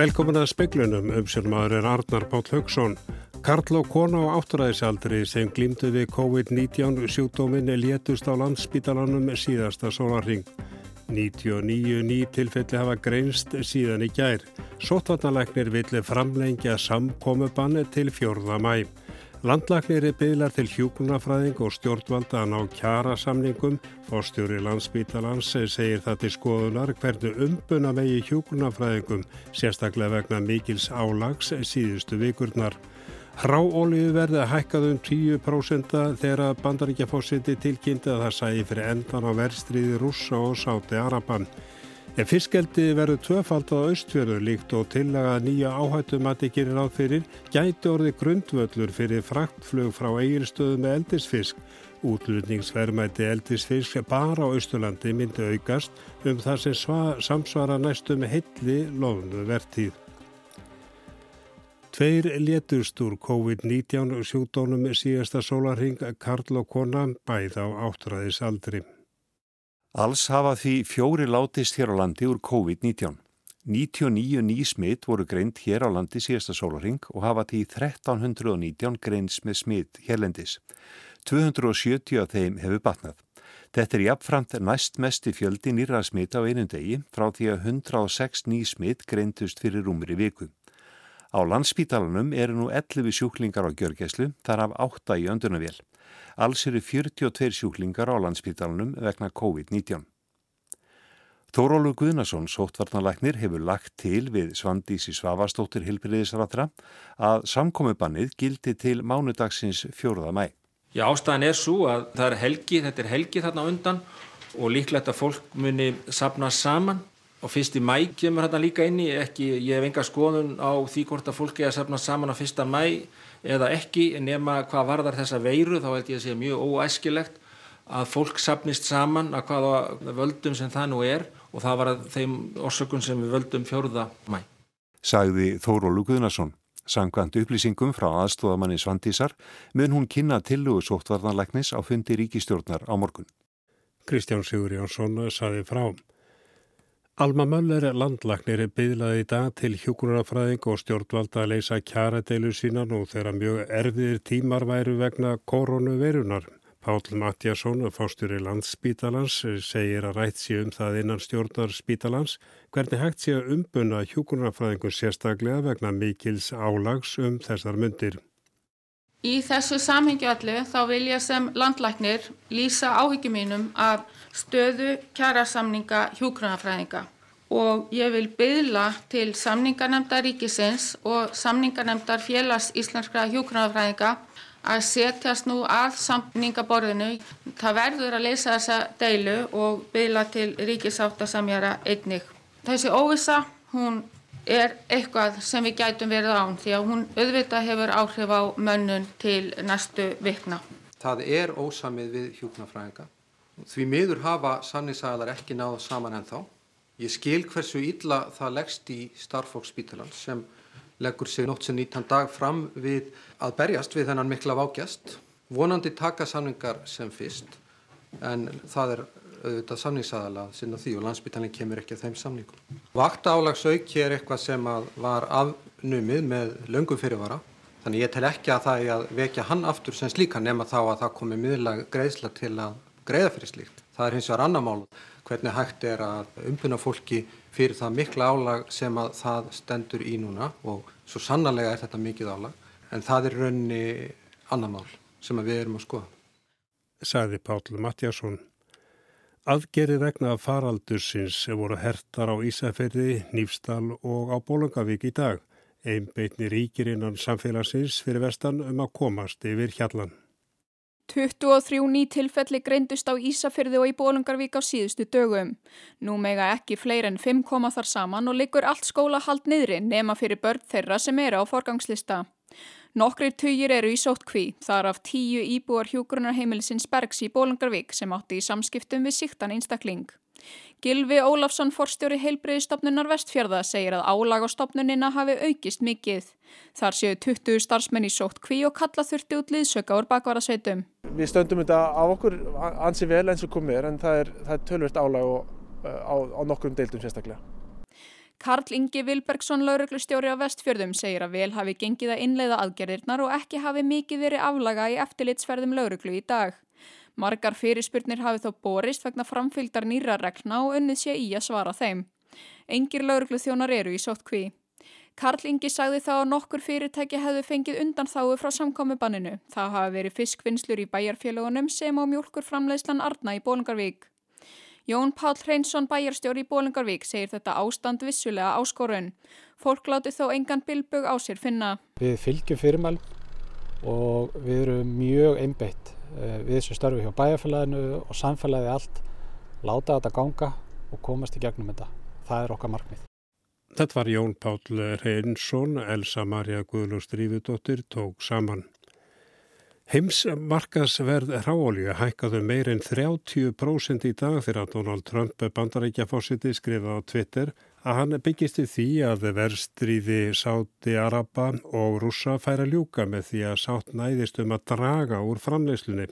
Velkomin að speklunum um sem maður er Arnar Páll Haugsson. Karl og kona á áttræðisaldri sem glýmdu við COVID-19 sjúkdómin létust á landsspítalanum síðasta sólarring. 99 ný tilfelli hafa greinst síðan í gær. Sotvarnalegnir villi framlengja samkomubann til fjörða mæ. Landlagnir er bygglar til hjúkunafræðing og stjórnvalda að ná kjara samningum. Fórstjóri landsbítalans segir það til skoðunar hvernig umbuna megi hjúkunafræðingum, sérstaklega vegna mikils álags síðustu vikurnar. Hráolíu verði hækkað um 10% þegar bandaríkjafósiti tilkynnti að það sæði fyrir endan á verðstriði rússa og sáti Araban. En fiskeldi verður tvöfald á austfjörður líkt og tillaga nýja áhættumati gerir áð fyrir gæti orði grundvöllur fyrir fraktflug frá eigilstöðu með eldisfisk. Útlutningsverðmæti eldisfisk bara á Östurlandi myndi aukast um það sem sva, samsvara næstum heilli lofnu verðtíð. Tveir létust úr COVID-19 sjúkdónum síðasta sólarhing Karl og kona bæð á áttræðisaldri. Alls hafa því fjóri látist hér á landi úr COVID-19. 99 ný smitt voru greint hér á landi síðasta sólaring og hafa því 1319 greins með smitt hérlendis. 270 af þeim hefur batnað. Þetta er jafnframt næst mesti fjöldi nýra smitt á einum degi frá því að 106 ný smitt greintust fyrir í viku. Á landspítalanum eru nú 11 sjúklingar á gjörgæslu, þar af 8 í öndunavél. Alls eru 42 sjúklingar á landspítalunum vegna COVID-19. Þórólu Guðnason, sóttvarnalæknir, hefur lagt til við Svandísi Svavarstóttir Hilbriðisratra að samkomubannið gildi til mánudagsins fjóruða mæ. Já, ástæðan er svo að það er helgi, þetta er helgi þarna undan og líklegt að fólk muni sapna saman og fyrst í mæ kemur þetta líka inn í, ekki, ég hef enga skoðun á því hvort að fólki er að sapna saman á fyrsta mæ eða ekki nema hvað varðar þessa veiru þá held ég að sé mjög óæskilegt að fólk sapnist saman að hvaða völdum sem það nú er og það var að þeim orsökun sem við völdum fjórða mæ. Sagði Þórólu Guðnason. Sangkvæmt upplýsingum frá aðstóðamanni Svandísar mun hún kynna tillugu sóttvarnarleiknis á fundi ríkistjórnar á morgun. Kristján Sigur Jónsson saði frá. Alma Möller landlagnir bygglaði í dag til hjókunarafræðing og stjórnvalda að leysa kjaradeilu sínan og þeirra mjög erfiðir tímar væru vegna koronavirunar. Pál Matjasson, fástjóri landsspítalans, segir að rætt sé um það innan stjórnar spítalans hvernig hægt sé að umbuna hjókunarafræðingu sérstaklega vegna mikils álags um þessar myndir. Í þessu samhengju allu þá vil ég sem landlæknir lýsa áhyggjum mínum af stöðu kjærasamninga hjókrunafræðinga og ég vil byðla til samningarnemndar ríkisins og samningarnemndar félags íslenskra hjókrunafræðinga að setjast nú að samningaborðinu. Það verður að leysa þessa deilu og byðla til ríkisáttasamjara einnig. Þessi óvisa, hún er eitthvað sem við gætum verið án því að hún auðvitað hefur áhrif á mönnun til næstu vikna. Það er ósamið við hjúknarfræðinga. Því miður hafa sanninsæðar ekki náðu saman en þá. Ég skil hversu illa það leggst í starffóksspítalan sem leggur sig nótt sem nýttan dag fram við að berjast við þennan mikla vágjast. Vonandi taka samningar sem fyrst en það er auðvitað samningsaðala sinna því og landsbyttalinn kemur ekki að þeim samningum. Vakta álagsauk er eitthvað sem var afnumið með löngum fyrirvara þannig ég tel ekki að það er að vekja hann aftur sem slíka nema þá að það komi miðlag greiðsla til að greiða fyrir slíkt. Það er hins vegar annar mál hvernig hægt er að umbuna fólki fyrir það mikla álag sem að það stendur í núna og svo sannarlega er þetta mikið álag en það er raunni annar mál sem við erum að skoða. Saði Páll Matjásson. Aðgerri vegna faraldursins voru hertar á Ísafjörði, Nýfstal og á Bólungavík í dag. Einbeitni ríkir innan samfélagsins fyrir vestan um að komast yfir hjallan. 23 ný tilfelli greindust á Ísafjörði og í Bólungarvík á síðustu dögum. Nú mega ekki fleir en 5 koma þar saman og liggur allt skóla hald niðri nema fyrir börn þeirra sem eru á forgangslista. Nokkrir tugir eru í sóttkví, þar af tíu íbúar hjúgrunarheimilisins Bergs í Bólungarvík sem átti í samskiptum við síktan einstakling. Gilvi Ólafsson, forstjóri heilbreyðistofnunar Vestfjörða, segir að álag á stopnunina hafi aukist mikið. Þar séu 20 starfsmenn í sóttkví og kalla þurfti út liðsöka úr bakvarasveitum. Við stöndum þetta á okkur ansi vel eins og komir en það er, það er tölvert álag á, á, á nokkrum deildum sérstaklega. Karl Ingi Vilbergsson, lauruglustjóri á Vestfjörðum, segir að vel hafi gengið að innleiða aðgerðirnar og ekki hafi mikið verið aflaga í eftirlitsferðum lauruglu í dag. Margar fyrirspurnir hafi þó borist vegna framfylgdar nýra regna og unnið sé í að svara þeim. Engir lauruglu þjónar eru í sótt kví. Karl Ingi sagði þá að nokkur fyrirtæki hefðu fengið undan þáu frá samkomi-banninu. Það hafi verið fiskvinnslur í bæjarfélagunum sem á mjölkurframleyslan Arna í Bólingarvík. Jón Pál Hreinsson bæjarstjóri í Bólingarvík segir þetta ástand vissulega áskorun. Fólk láti þó engan bilbög á sér finna. Við fylgjum fyrirmælum og við erum mjög einbeitt eh, við sem starfum hjá bæjarfélaginu og samfélagi allt. Láta þetta ganga og komast í gegnum þetta. Það er okkar markmið. Þetta var Jón Pál Hreinsson, Elsa Maria Guðlust Rífudóttir tók saman. Heimsmarkasverð ráolju hækkaðu meir en 30% í dag þegar Donald Trump bandarækjafósiti skrifaði á Twitter að hann byggist í því að verðstríði Sáti Araba og Rúsa færa ljúka með því að sátt næðist um að draga úr framleyslunni.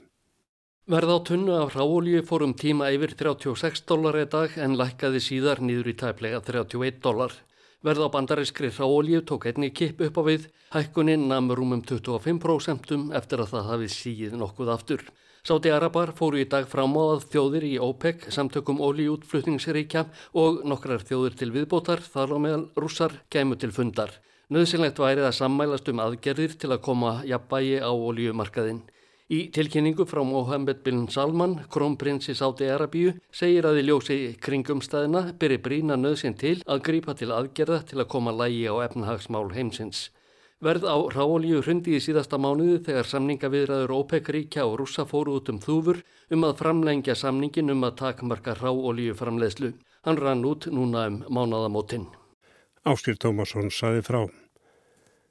Verð á tunnu af ráolju fórum tíma yfir 36 dólar eða dag en lækkaði síðar nýður í tæplega 31 dólar. Verð á bandarískri ráolíu tók einni kipp upp á við, hækkuninn namur rúmum 25% eftir að það hafi síð nokkuð aftur. Sáti Arabar fóru í dag fram á að þjóðir í OPEC, samtökum ólíútflutningsríkja og nokkrar þjóðir til viðbótar þar á meðal rússar kæmu til fundar. Nauðsynlegt værið að sammælast um aðgerðir til að koma jafnbægi á ólíumarkaðinn. Í tilkynningu frá Mohammed bin Salman, krónprins í Sáti Arabíu, segir að í ljósi kringumstæðina byrji brína nöðsinn til að grípa til aðgerða til að koma lægi á efnahagsmál heimsins. Verð á ráolíu hrundi í síðasta mánuðu þegar samningaviðræður OPEC-ríkja og rúsa fóru út um þúfur um að framlengja samningin um að takmarka ráolíu framleiðslu. Hann rann út núna um mánadamótin. Áskil Tómasson saði frá.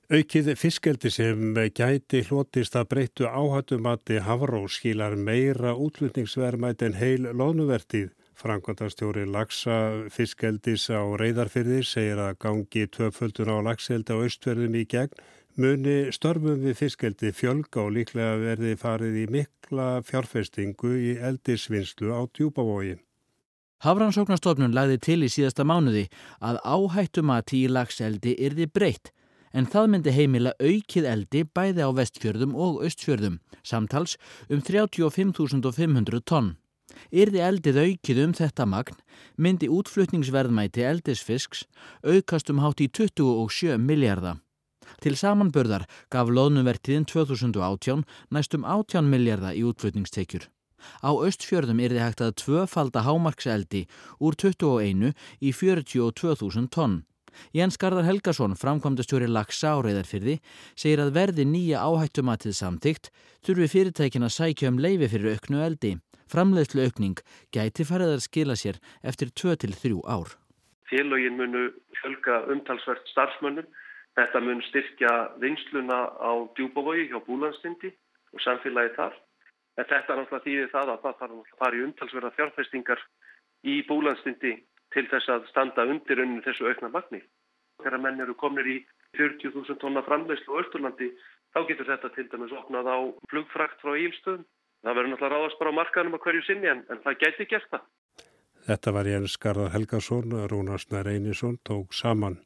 Aukið fiskeldi sem gæti hlotist að breyttu áhættumati Havró skilar meira útlutningsverðmætt en heil loðnuvertið. Frankvandastjóri Laksa fiskeldis á reyðarfyrðir segir að gangi töföldun á lagseldi á austverðum í gegn muni störfum við fiskeldi fjölga og líklega verði farið í mikla fjárfestingu í eldisvinnslu á djúbavogi. Hafrannsóknastofnun lagði til í síðasta mánuði að áhættumati í lagseldi yrði breytt en það myndi heimila aukið eldi bæði á vestfjörðum og östfjörðum, samtals um 35.500 tonn. Yrði eldið aukið um þetta magn, myndi útflutningsverðmæti eldisfisks aukast um hátt í 27 miljardar. Til samanbörðar gaf loðnuvertiðin 2018 næstum 18 miljardar í útflutningstekjur. Á östfjörðum yrði hægt að tvöfalda hámarkseldi úr 21 í 42.000 tonn. Jens Garðar Helgason, framkvæmdastjóri Laxa á reyðarfyrði, segir að verði nýja áhættumatið samtíkt þurfi fyrirtækin að sækja um leifi fyrir auknu eldi. Framleiðslu aukning gæti farið að skila sér eftir 2-3 ár. Félögin munu fjölga umtalsvert starfsmönnum. Þetta mun styrkja vinsluna á djúbavogi hjá búlandstindi og samfélagi þar. En þetta er náttúrulega þýðið það að það þarf að fara í umtalsverða fjárfestingar í búlandstindi til þess að standa undir önni þessu aukna magni. Þegar menn eru komnir í 40.000 tonna framleyslu á Östurlandi þá getur þetta til dæmis opnað á flugfrakt frá ílstöðum. Það verður náttúrulega ráðast bara á markanum að hverju sinni en, en það gæti gert það. Þetta var Jens Garðar Helgason, Rúnarsnær Einarsson tók saman.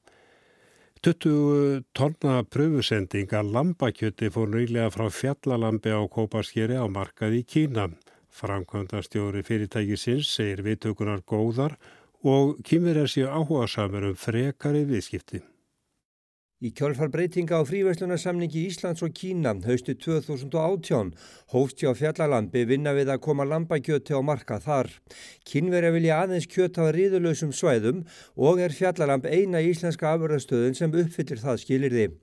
20 tonna pröfusendinga lambakjöti fór nýlega frá fjallalambi á Kópaskeri á markað í Kína. Framkvæmdastjóri fyrirtækisins segir viðtökunar góðar og kýmverjar séu áhuga samar um frekari viðskipti. Í kjálfar breytinga á fríverslunarsamningi Íslands og Kína haustu 2018 hófst hjá fjallalambi vinna við að koma lambakjöti á marka þar. Kínverja vilja aðeins kjöta á riðulösum svæðum og er fjallalamb eina íslenska afurðastöðun sem uppfyllir það skilir þið.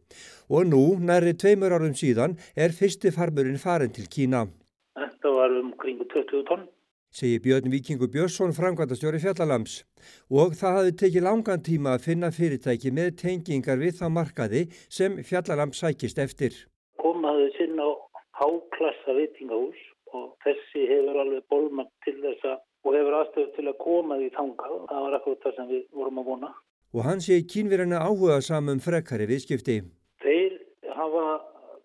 Og nú, næri tveimur árum síðan, er fyrsti farmurinn farin til Kína. Þetta var um kringu 20 tonn segir Björn Vikingur Björnsson framkvæmdastjóri Fjallalams og það hafi tekið langan tíma að finna fyrirtæki með tengingar við þá markaði sem Fjallalams sækist eftir. Komaðu sinna á háklassa veitingahús og þessi hefur alveg bólmagt til þessa og hefur aðstöðu til að koma því þangað. Það var akkurat það sem við vorum að vona. Og hann sé kínverðina áhuga samum frekari viðskipti. Þeir hafa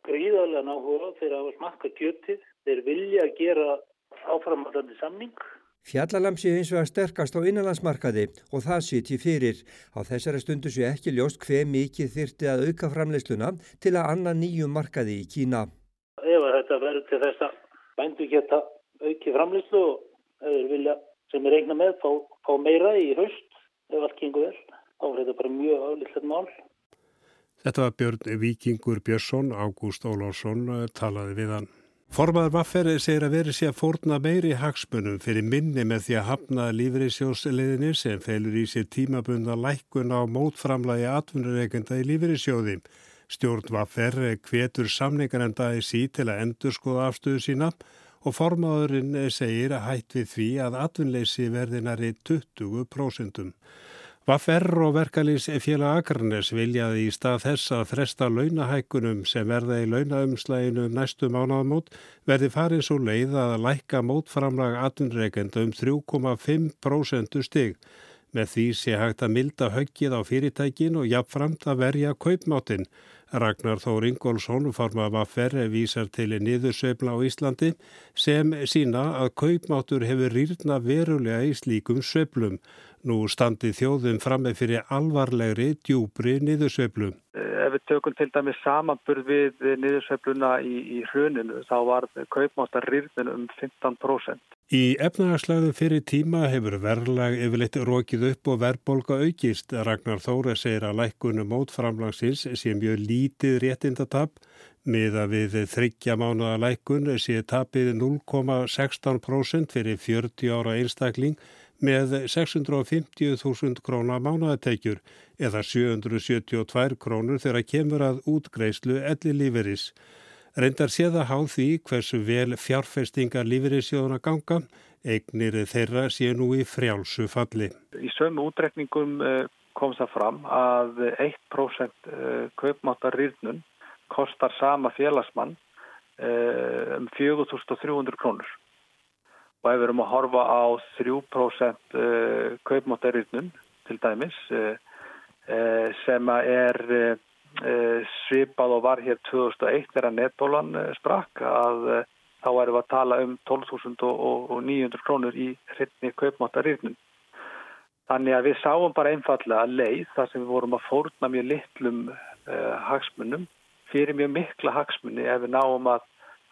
gríðarlega áhuga fyrir að smakka kjötið. Þeir vilja gera áframhaldandi samning. Fjallalamb sé eins og að sterkast á innanlandsmarkaði og það sýti fyrir. Á þessari stundu sé ekki ljóst hver mikið þyrti að auka framleysluna til að anna nýjum markaði í Kína. Ef þetta verður til þess að bændu geta auki framleyslu og eða vilja sem er eigna með fá, fá meira í haust ef allt gengur vel, þá er þetta bara mjög aflýttilegt mál. Þetta var Björn Vikingur Björnsson, Ágúst Ólásson talaði við hann. Formaður Vaffer segir að veri sé að fórna meiri hagsmunum fyrir minni með því að hafna lífeyrissjósleðinni sem felur í sér tímabunda lækkun á mótframlagi atvinnureikenda í lífeyrissjóði. Stjórn Vaffer hvetur samningarenda í sí til að endur skoða afstöðu sína og formaðurinn segir að hætt við því að atvinnleysi verðinari 20%. Vaffer og verkalýs félag Akarnes viljaði í stað þess að fresta launahækkunum sem verða í launaumslæginu næstu mánaðamót verði farið svo leið að lækka mótframlag atvinnreikenda um 3,5% stig. Með því sé hægt að milda höggið á fyrirtækin og jafnframt að verja kaupmáttin. Ragnar Þór Ingólfsson forma Vaffer vísar til niðursveifla á Íslandi sem sína að kaupmáttur hefur rýrna verulega í slíkum sveiflum. Nú standi þjóðum fram með fyrir alvarlegri djúbri niðursveiflu. Ef við tökum til dæmis samanburð við niðursveifluna í, í hruninu þá var kaupmáttar rýrnin um 15%. Í efnahagslæðu fyrir tíma hefur verðlag yfirleitt rókið upp og verðbolga aukist. Ragnar Þóra segir að lækkunum mótframlagsins sé mjög lítið réttindatab. Miða við þryggja mánuða lækkun sé tapið 0,16% fyrir 40 ára einstakling með 650.000 krónar mánuðateikjur eða 772 krónur þegar kemur að útgreislu elli líferis. Reyndar séða háð því hversu vel fjárfestingar líferisjóðuna ganga, eignir þeirra sé nú í frjálsu falli. Í sömu útrekningum eh, kom það fram að 1% eh, kaupmáttar rýrnun kostar sama félagsmann eh, um 4.300 krónur og ef við erum að horfa á 3% uh, kaupmáttarirnun til dæmis uh, uh, sem er svipað og var hér 2001 þegar netbólan sprakk að þá erum við að tala um 12.900 krónur í hreitni kaupmáttarirnun. Þannig að við sáum bara einfallega leið þar sem við vorum að fórna mjög litlum hagsmunum fyrir mjög mikla hagsmunni ef við náum að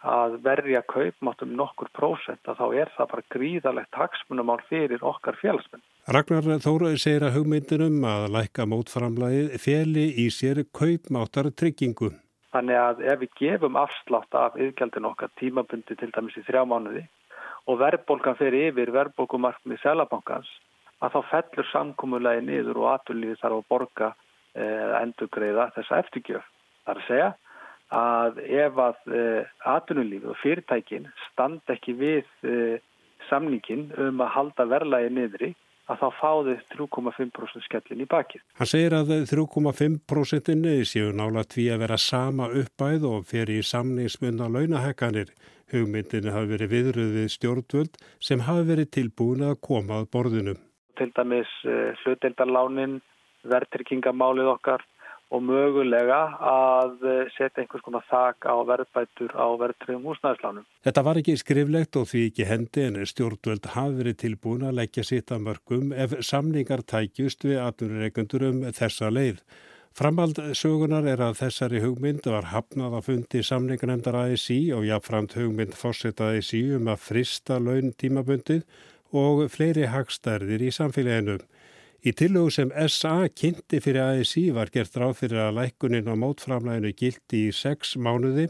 að verja kaupmáttum nokkur prósent að þá er það bara gríðalegt hagsmunumál fyrir okkar félagsmenn. Ragnar Þóraði segir að hugmyndinum að lækka mótframlægi feli í sér kaupmáttar tryggingu. Þannig að ef við gefum afslátt af yfirgjaldin okkar tímabundi til dæmis í þrjá mánuði og verðbólgan fer yfir verðbólkumarkmið selabankans að þá fellur samkúmulegi niður og aturlíði þarf að borga eða eh, endurgreiða þessa eftirgjöf. Það er að segja að ef að uh, atvinnulífi og fyrirtækin standa ekki við uh, samningin um að halda verlaði niðri að þá fáðu 3,5% skellin í bakið. Hann segir að 3,5% séu nála tví að vera sama uppæð og fyrir í samningsmunna launahekkanir. Hugmyndinu hafi verið viðröð við stjórnvöld sem hafi verið tilbúin að koma að borðinu. Til dæmis uh, hluteldarlánin, verðtrykkingamálið okkar og mögulega að eh, setja einhvers konar þak á verðbætur á verðtröðum húsnæðislánum. Þetta var ekki skriflegt og því ekki hendi en stjórnvöld hafi verið tilbúin að leggja sitt að mörgum ef samningar tækjust við atvinnureikundur um þessa leið. Framald sögunar er að þessari hugmynd var hafnað að fundi samningarnemdar ASI og jáfnframt hugmynd fórseta ASI um að frista laun tímabundið og fleiri hagstærðir í samfélaginu. Í tillögu sem SA kynnti fyrir ASI var gert ráð fyrir að lækkunin á mótframlæginu gildi í 6 mánuði,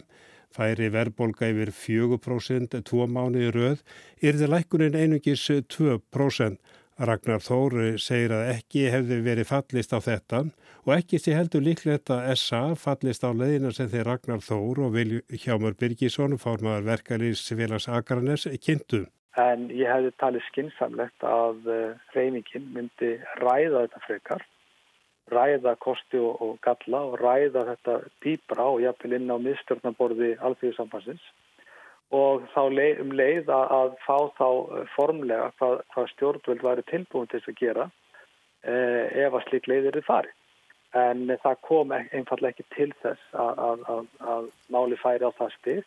færi verðbolga yfir 4%, 2 mánuði röð, yrði lækkunin einungis 2%. Ragnar Þóri segir að ekki hefði verið fallist á þetta og ekki sé heldur líklegt að SA fallist á leiðina sem þeir Ragnar Þór og Viljhámur Birgisson, fórmaður verkalýs félags Akarnes, kynntu. En ég hefði talið skinsamlegt að eh, reyningin myndi ræða þetta frekar, ræða kosti og, og galla og ræða þetta dýbra og jafnvel inn á miðstjórnaborði alþjóðsambansins og þá leið, um leið að, að fá þá eh, formlega hvað, hvað stjórnvöld væri tilbúin til að gera eh, ef að slik leiðir þið fari. En það kom einfallega ekki til þess að, að, að máli færi á það stið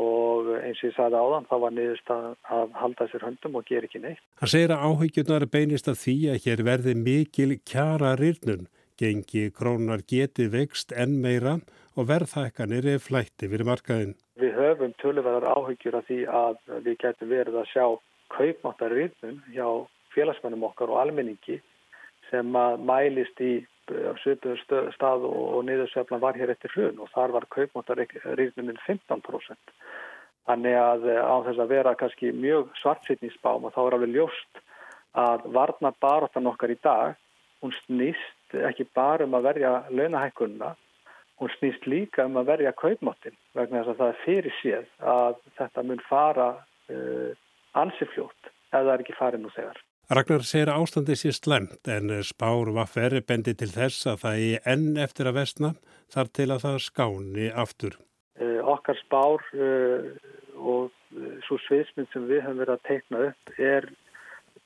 og eins og ég sagði áðan þá var niðurst að, að halda sér höndum og gera ekki neitt. Hann segir að áhyggjunar beinist að því að hér verði mikil kjara rýrnun, gengi krónar geti vext enn meira og verðhækkanir er flætti fyrir markaðin. Við höfum töluverðar áhyggjur af því að við getum verið að sjá kaupmáttar rýrnun hjá félagsmennum okkar og almenningi sem að mælist í svipuðu stað og niðurseflan var hér eftir hrun og þar var kaupmáttarrýrnunin 15%. Þannig að eh, á þess að vera kannski mjög svartsittningsbám og þá er alveg ljóst að varna baróttan okkar í dag, hún snýst ekki bara um að verja launahækkunna, hún snýst líka um að verja kaupmáttin vegna þess að það er fyrir séð að þetta mun fara uh, ansifljótt ef það er ekki farið nú þegar. Ragnar segir að ástandi sé slemt en spár vaffer bendi til þess að það er enn eftir að vestna þar til að það skáni aftur. Uh, okkar spár uh, og uh, svo sviðsmynd sem við höfum verið að teikna upp er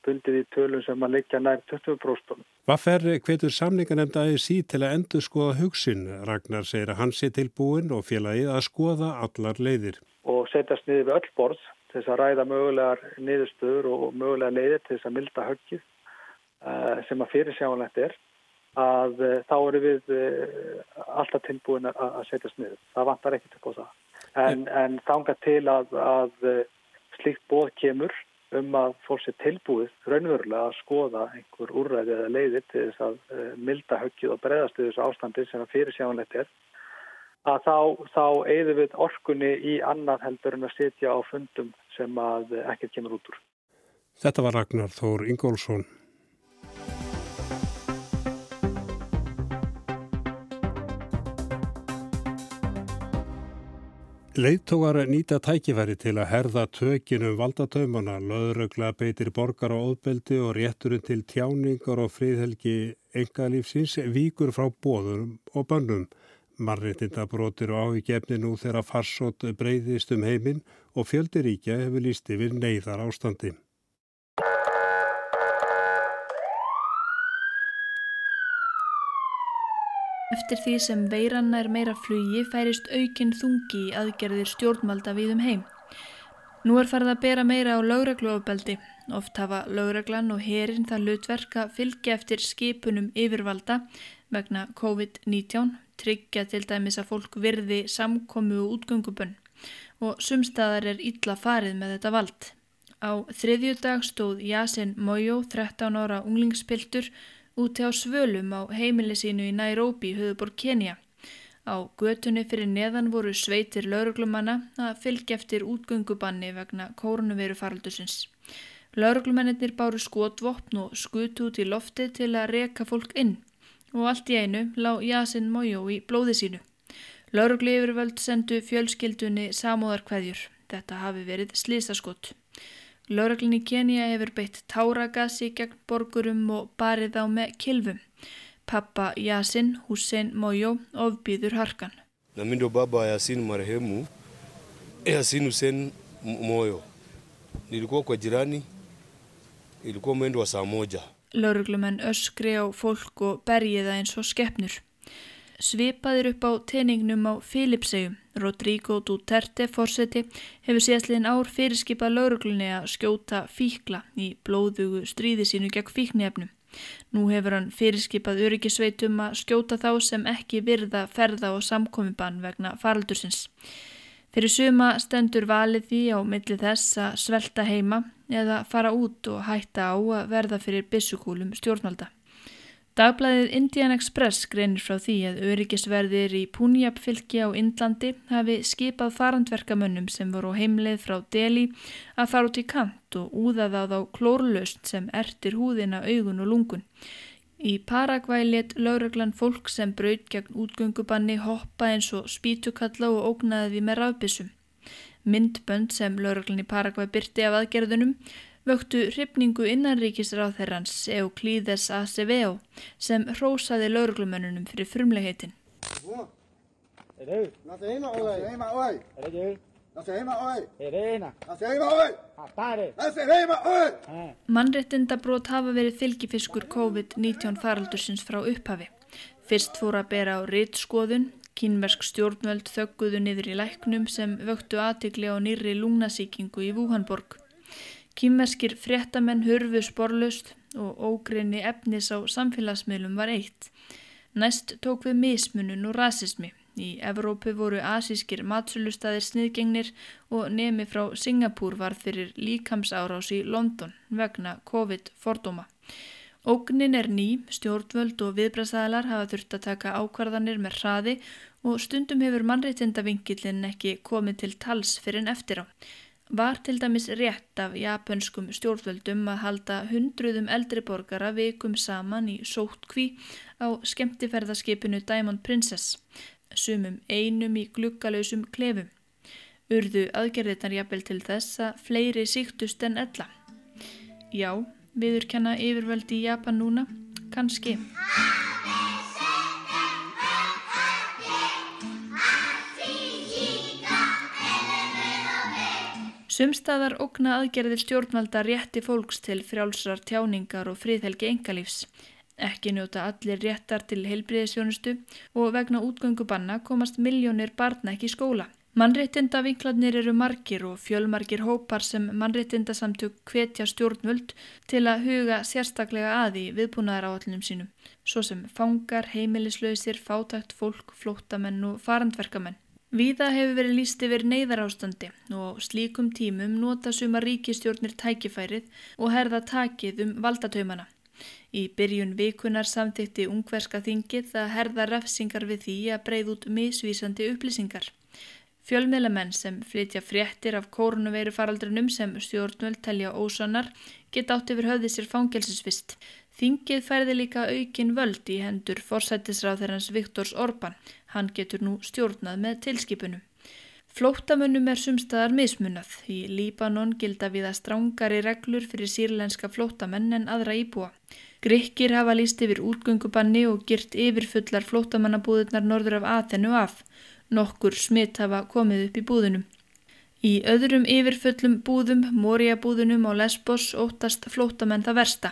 bundið í tölum sem að leikja nær 20%. Vaffer hvetur samninganemnda aðeins í til að endur skoða hugsin. Ragnar segir að hans sé tilbúin og félagið að skoða allar leiðir. Og setjast niður við öll borð til þess að ræða mögulegar niðurstöður og mögulega leiðir til þess að milda höggið uh, sem að fyrirsjáanlegt er að uh, þá eru við uh, alltaf tilbúin að setjast niður. Það vantar ekkert upp á það. En, en þanga til að, að slíkt bóð kemur um að fólk sé tilbúið raunverulega að skoða einhver úrræði eða leiðir til þess að milda höggið og breyðast í þessu ástandi sem að fyrirsjáanlegt er að þá, þá eigðum við orkunni í annað heldur en að setja á fundum sem að ekkert kemur út úr. Þetta var Ragnar Þór Ingólfsson. Leittógar nýta tækifæri til að herða tökinu valdatöymana, löðrögla beitir borgar á óðbeldi og rétturinn til tjáningar og friðhelgi engalífsins víkur frá bóðum og bönnum. Marréttindabrótir og áhyggjefni nú þegar farsótt breyðist um heiminn og fjöldiríkja hefur líst yfir neyðar ástandi. Eftir því sem veiranna er meira flugi færist aukinn þungi í aðgerðir stjórnmalda við um heim. Nú er farið að bera meira á lögregluofbeldi. Oft hafa lögreglan og herin það hlutverk að fylgja eftir skipunum yfirvalda vegna COVID-19 tryggja til dæmis að fólk virði samkomi og útgöngubönn og sumstaðar er illa farið með þetta vald. Á þriðju dag stóð Yasin Mojo, 13 ára unglingspiltur, úti á svölum á heimili sínu í Nairobi, höfuborg Kenya. Á götunni fyrir neðan voru sveitir lauruglumanna að fylgja eftir útgöngubanni vegna kórnuveru faraldusins. Lauruglumennir báru skotvopn og skutu út í lofti til að reka fólk inn og allt í einu lág Yasin Mojo í blóði sínu. Laurugli yfirvöld sendu fjölskyldunni samúðarkveðjur. Þetta hafi verið slísaskott. Lauruglinni Kenya hefur beitt táragassi gegn borgurum og barið á með kilvum. Pappa Yasin Hussein Mojo ofbýður harkan. Na mimi ndo baba Yasin marehemu Yasin Hussein Moyo. Nilikuwa kwa jirani, ilikuwa mwendo wa saa moja. Lauruglumenn öskri á fólk og bergi það eins og skeppnur. Svipaðir upp á teiningnum á Filipsegum, Rodrigo Duterte fórseti hefur síðastliðin ár fyrirskipað lauruglunni að skjóta fíkla í blóðugu stríði sínu gegn fíknefnum. Nú hefur hann fyrirskipað öryggisveitum að skjóta þá sem ekki virða ferða og samkomiðbann vegna faraldursins. Fyrir suma stendur valið því á milli þess að svelta heima eða fara út og hætta á að verða fyrir bissukúlum stjórnvalda. Dagblæðið Indian Express greinir frá því að öryggisverðir í Punjab fylki á Indlandi hafi skipað farandverkamönnum sem voru á heimleið frá Delhi að fara út í kant og úðað á þá klórlöst sem ertir húðina augun og lungun. Í Paragvæ let lauruglan fólk sem braut gegn útgöngubanni hoppa eins og spítukalla og ógnaði því með rafbissum. Myndbönd sem lauruglan í Paragvæ byrti af aðgerðunum vöktu hrifningu innanríkisráð þeirrans Euclides Aceveo sem hrósaði lauruglumönnunum fyrir frumlegheitin. Mannrettindabrót hafa verið fylgifiskur COVID-19 faraldursins frá upphafi. Fyrst fór að bera á rittskoðun, Kínversk stjórnvöld þögguðu niður í læknum sem vöktu aðtikli á nýri lungnasíkingu í Vúhanborg. Kínverskir fréttamenn hurfu sporlust og ógrinni efnis á samfélagsmiðlum var eitt. Næst tók við mismunun og rasismi. Í Evrópu voru asískir matsulustæðir sniðgengnir og nemi frá Singapúr var fyrir líkamsárás í London vegna COVID-fordóma. Ógnin er ný, stjórnvöld og viðbræðsæðalar hafa þurft að taka ákvarðanir með hraði og stundum hefur mannreitindavinkillin ekki komið til tals fyrir en eftir á. Var til dæmis rétt af japanskum stjórnvöldum að halda hundruðum eldri borgara vikum saman í sótkví á skemmtiferðarskipinu Diamond Princess, sumum einum í gluggalösum klefum. Urðu aðgerðirnar jafnvel til þess að fleiri síktust en ella. Já, viðurkenna yfirvöldi í Japan núna? Kanski. Sumstaðar ógna aðgerðir stjórnvalda rétti fólks til frjálsrar tjáningar og friðhelgi engalífs. Ekki njóta allir réttar til heilbriðisjónustu og vegna útgöngu banna komast miljónir barna ekki í skóla. Mannréttinda vinkladnir eru margir og fjölmargir hópar sem mannréttindasamtök hvetja stjórnvöld til að huga sérstaklega aði viðbúnaðar áallunum sínum, svo sem fangar, heimilislausir, fátækt fólk, flóttamenn og farandverkamenn. Víða hefur verið líst yfir neyðarástandi og slíkum tímum nota suma ríkistjórnir tækifærið og herða takið um valdatöymana. Í byrjun vikunar samþykti ungverska þingið að herða refsingar við því að breyð út misvísandi upplýsingar. Fjölmiðlamenn sem flytja fréttir af kórnuveirufaraldrinum sem stjórnvöld telja ósannar geta átt yfir höfði sér fangelsisvist. Þingið færði líka aukin völd í hendur forsættisráð Viktors Orban. Hann getur nú stjórnað með tilskipunum. Flóttamönnum er sumstaðar mismunað. Í Líbanon gilda við að strángari reglur fyrir sírlenska flóttamenn en aðra íbúa. Grykkir hafa líst yfir útgöngubanni og gyrt yfirfullar flóttamannabúðunar norður af aðennu af. Nokkur smitt hafa komið upp í búðunum. Í öðrum yfirfullum búðum, Moria-búðunum og Lesbos óttast flóttamenn það versta.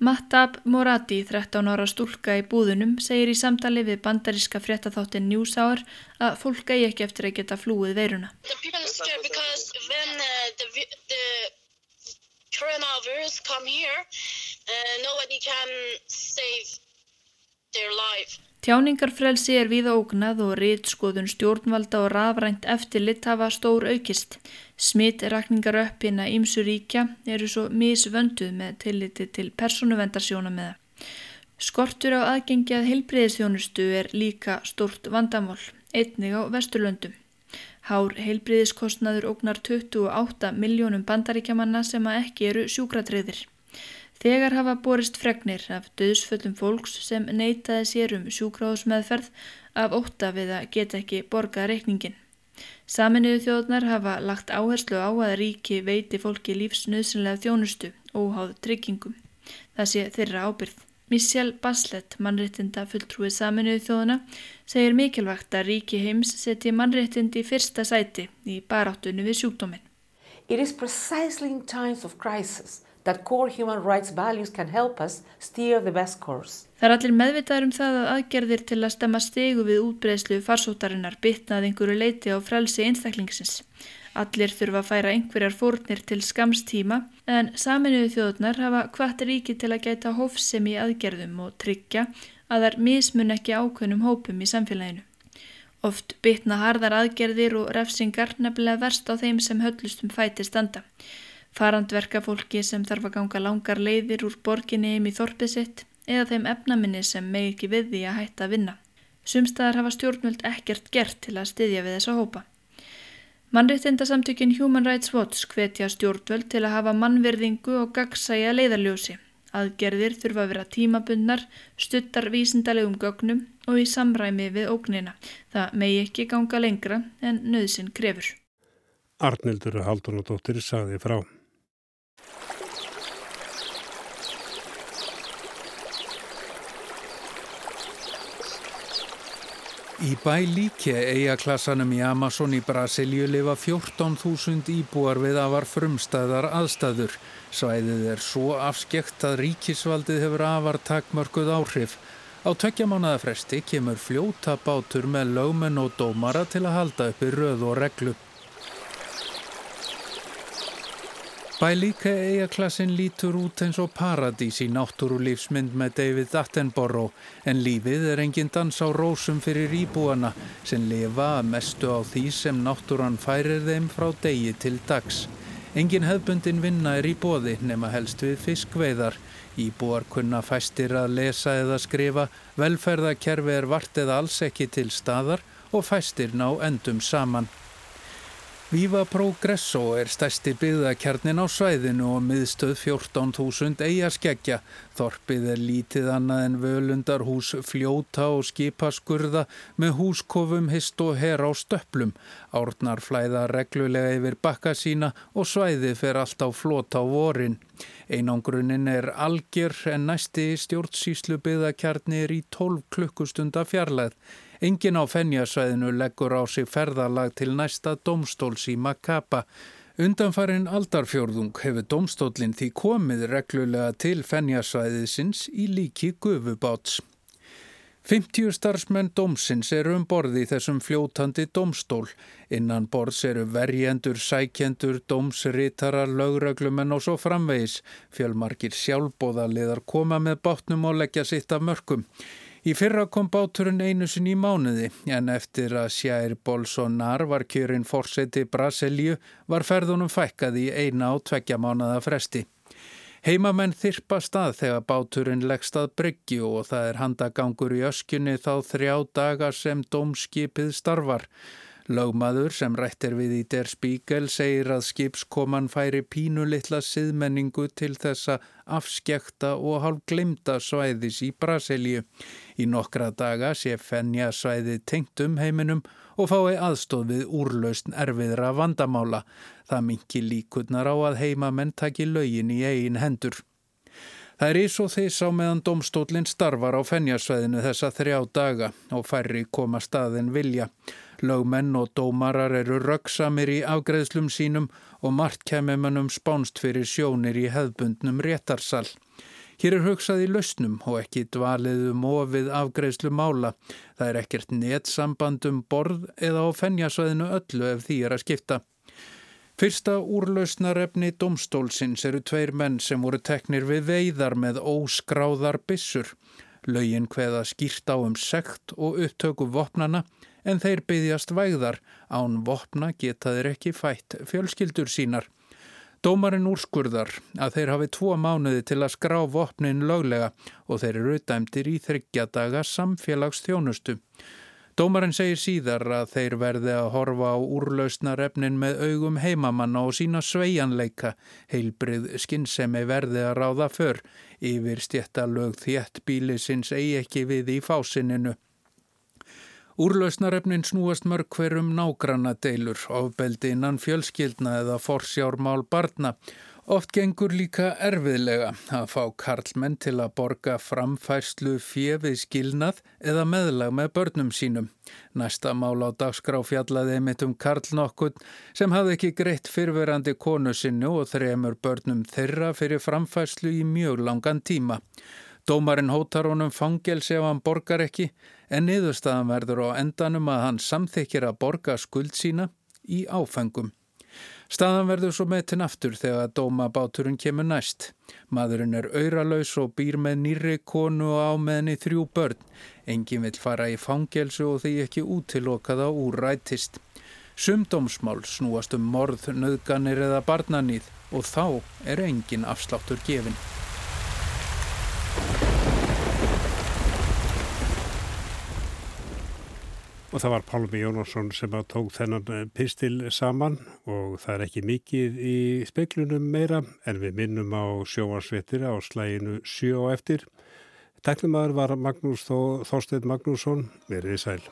Mattab Morati, 13 ára stúlka í búðunum, segir í samtali við bandaríska fréttaþáttin News Hour að fólk eigi ekki eftir að geta flúið veiruna. Uh, Tjáningarfrelsi er viða ógnað og rítskoðun stjórnvalda og rafrænt eftirlitt hafa stór aukist. Smittrakningar uppina ímsu ríkja eru svo misvönduð með tilliti til persónuvendarsjóna með það. Skortur á aðgengi að heilbriðisþjónustu er líka stort vandamál, einnig á Vesturlöndum. Hár heilbriðiskostnaður ógnar 28 miljónum bandaríkjamanna sem að ekki eru sjúkratriðir. Þegar hafa borist fregnir af döðsföllum fólks sem neytaði sér um sjúkráðsmeðferð af ótta við að geta ekki borgað reikningin. Saminuðu þjóðnar hafa lagt áherslu á að ríki veiti fólki lífsnöðsynlega þjónustu óháð tryggingum. Það sé þeirra ábyrð. Michelle Baslett, mannréttinda fulltrúið Saminuðu þjóðuna, segir mikilvægt að ríki heims setji mannréttindi í fyrsta sæti í baráttunni við sjúkdóminn. That core human rights values can help us steer the best course. Það er allir meðvitaður um það að aðgerðir til að stemma stegu við útbreyslu farsóttarinnar bitnað einhverju leiti á frelsi einstaklingsins. Allir þurfa að færa einhverjar fórnir til skamstíma en saminuðu þjóðunar hafa hvart ríki til að gæta hófsem í aðgerðum og tryggja að þær mismun ekki ákveðnum hópum í samfélaginu. Oft bitna harðar aðgerðir og refsingar nefnilega verst á þeim sem höllustum fæti standa farandverka fólki sem þarf að ganga langar leiðir úr borginni um í þorpið sitt eða þeim efnaminni sem megi ekki við því að hætta að vinna. Sumstaðar hafa stjórnvöld ekkert gert til að styðja við þessa hópa. Mannreitindasamtökin Human Rights Watch hvetja stjórnvöld til að hafa mannverðingu og gagsæja leiðarljósi. Aðgerðir þurfa að vera tímabundnar, stuttar vísindalegum gögnum og í samræmi við ógnina. Það megi ekki ganga lengra en nöðsin krefur. Arnildur Haldunadóttir sagði frá. Í bæ líke eigaklassanum í Amazon í Brasilíu lifa 14.000 íbúar við að var frumstæðar aðstæður. Svæðið er svo afskekt að ríkisvaldið hefur afar takmörkuð áhrif. Á tveggjamánaða fresti kemur fljóta bátur með lögmenn og dómara til að halda uppi röð og reglu. Bælíka eigaklassin lítur út eins og paradís í náttúrulífsmynd með David Attenborough en lífið er engin dans á rósum fyrir íbúana sem lifa að mestu á því sem náttúran færir þeim frá degi til dags. Engin hefbundin vinna er í bóði nema helst við fiskveiðar. Íbúar kunna fæstir að lesa eða skrifa, velferðakerfi er vart eða alls ekki til staðar og fæstir ná endum saman. Viva Progresso er stærsti byggðakjarnin á svæðinu og miðstöð 14.000 eigaskeggja. Þorpið er lítið annað en völundarhús fljóta og skipaskurða með húskofum, hist og her á stöplum. Árnar flæða reglulega yfir bakka sína og svæði fer allt á flót á vorin. Einangrunin er algjör en næsti stjórnsýslu byggðakjarni er í 12 klukkustunda fjarlæð. Engin á fennjasvæðinu leggur á sig ferðalag til næsta domstóls í Makapa. Undanfarin aldarfjörðung hefur domstólinn því komið reglulega til fennjasvæðisins í líki gufubáts. 50 starfsmenn domsins eru um borði í þessum fljótandi domstól. Innan borðs eru verjendur, sækjendur, domsritarar, lögraglumenn og svo framvegis. Fjölmarkir sjálfbóðaliðar koma með bátnum og leggja sitt af mörgum. Í fyrra kom báturinn einu sinni í mánuði en eftir að Sjær Bolsonar var kjörinn fórseti Brasilíu var ferðunum fækkað í eina og tveggja mánada fresti. Heimamenn þyrpa stað þegar báturinn leggst að bryggju og það er handagangur í öskjunni þá þrjá daga sem dómskipið starfar. Lögmaður sem rættir við í Der Spiegel segir að skipskoman færi pínu litla siðmenningu til þessa afskekta og hálf glimta svæðis í Brasilíu. Í nokkra daga sé fennja svæði tengt um heiminum og fái aðstóð við úrlausn erfiðra vandamála. Það minki líkurnar á að heimamenn taki lögin í eigin hendur. Það er ís og þess á meðan domstólinn starfar á fennjasvæðinu þessa þrjá daga og færri koma staðin vilja. Lögmenn og dómarar eru röggsamir í afgreðslum sínum og margt kemimannum spánst fyrir sjónir í hefðbundnum réttarsal. Hér er hugsað í lausnum og ekki dvaliðum ofið afgreðslu mála. Það er ekkert netsambandum borð eða á fennjasvæðinu öllu ef því er að skipta. Fyrsta úrlausnarefni domstólsins eru tveir menn sem voru teknir við veiðar með óskráðar bissur. Laugin hveða skýrt á um sekt og upptöku vopnana en þeir byggjast vægðar án vopna geta þeir ekki fætt fjölskyldur sínar. Dómarinn úrskurðar að þeir hafi tvo mánuði til að skrá vopnin löglega og þeir eru dæmtir í þryggjadaga samfélagsþjónustu. Dómarinn segir síðar að þeir verði að horfa á úrlausnarefnin með augum heimamanna og sína sveianleika, heilbrið skinnsemi verði að ráða för, yfir stjættalög þjætt bílisins eigi ekki við í fásinninu. Úrlausnarefnin snúast mörg hverjum nágranna deilur, ofbeldi innan fjölskyldna eða forsjármál barna. Oft gengur líka erfiðlega að fá karlmenn til að borga framfærslu fjefið skilnað eða meðlag með börnum sínum. Næsta mál á dagskráfjallaði mitt um karl nokkur sem hafði ekki greitt fyrverandi konu sinnu og þremur börnum þeirra fyrir framfærslu í mjög langan tíma. Dómarinn hótar honum fangelsi ef hann borgar ekki en niðurstaðan verður á endanum að hann samþykir að borga skuld sína í áfengum. Staðan verður svo metin aftur þegar dómabáturinn kemur næst. Madurinn er auðralaus og býr með nýri konu og ámeðni þrjú börn. Engin vil fara í fangelsu og því ekki útilokaða úr rætist. Sumdómsmál snúast um morð, nöðganir eða barnanýð og þá er engin afsláttur gefin. Og það var Pálmi Jónasson sem að tók þennan eh, pistil saman og það er ekki mikið í speiklunum meira en við minnum á sjóarsvettir á slæginu sjó eftir. Tæknumæður var Magnús Þó, Þorstein Magnússon, verið í sæl.